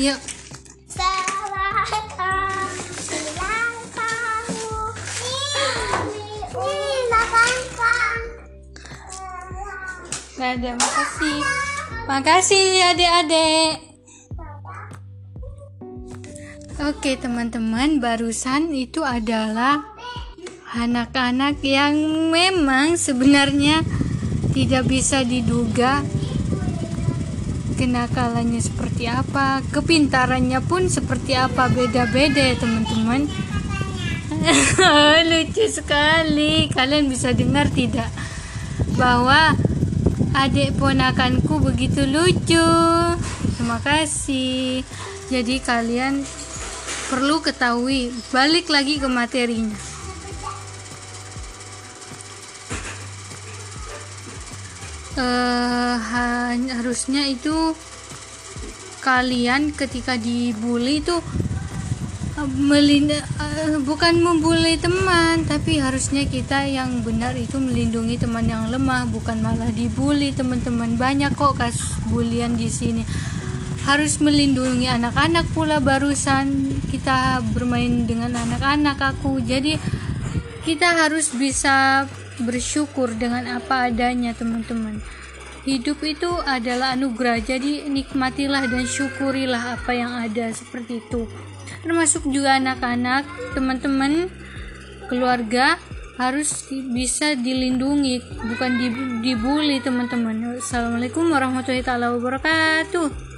yuk Selamat ulang. Ini ada makasih makasih adik-adik Oke teman-teman barusan itu adalah anak-anak yang memang sebenarnya tidak bisa diduga kenakalannya seperti apa kepintarannya pun seperti apa beda-beda ya teman-teman. Lucu sekali. Kalian bisa dengar tidak? Bahwa adik ponakanku begitu lucu. Terima kasih. Jadi kalian perlu ketahui balik lagi ke materinya eh ha- harusnya itu kalian ketika dibully itu eh, melin- eh, bukan membuli teman tapi harusnya kita yang benar itu melindungi teman yang lemah bukan malah dibully teman-teman. Banyak kok kasus bulian di sini. Harus melindungi anak-anak pula barusan. Kita bermain dengan anak-anak aku. Jadi kita harus bisa bersyukur dengan apa adanya teman-teman. Hidup itu adalah anugerah jadi nikmatilah dan syukurilah apa yang ada seperti itu. Termasuk juga anak-anak teman-teman keluarga harus bisa dilindungi bukan dib- dibully teman-teman. Assalamualaikum warahmatullahi wabarakatuh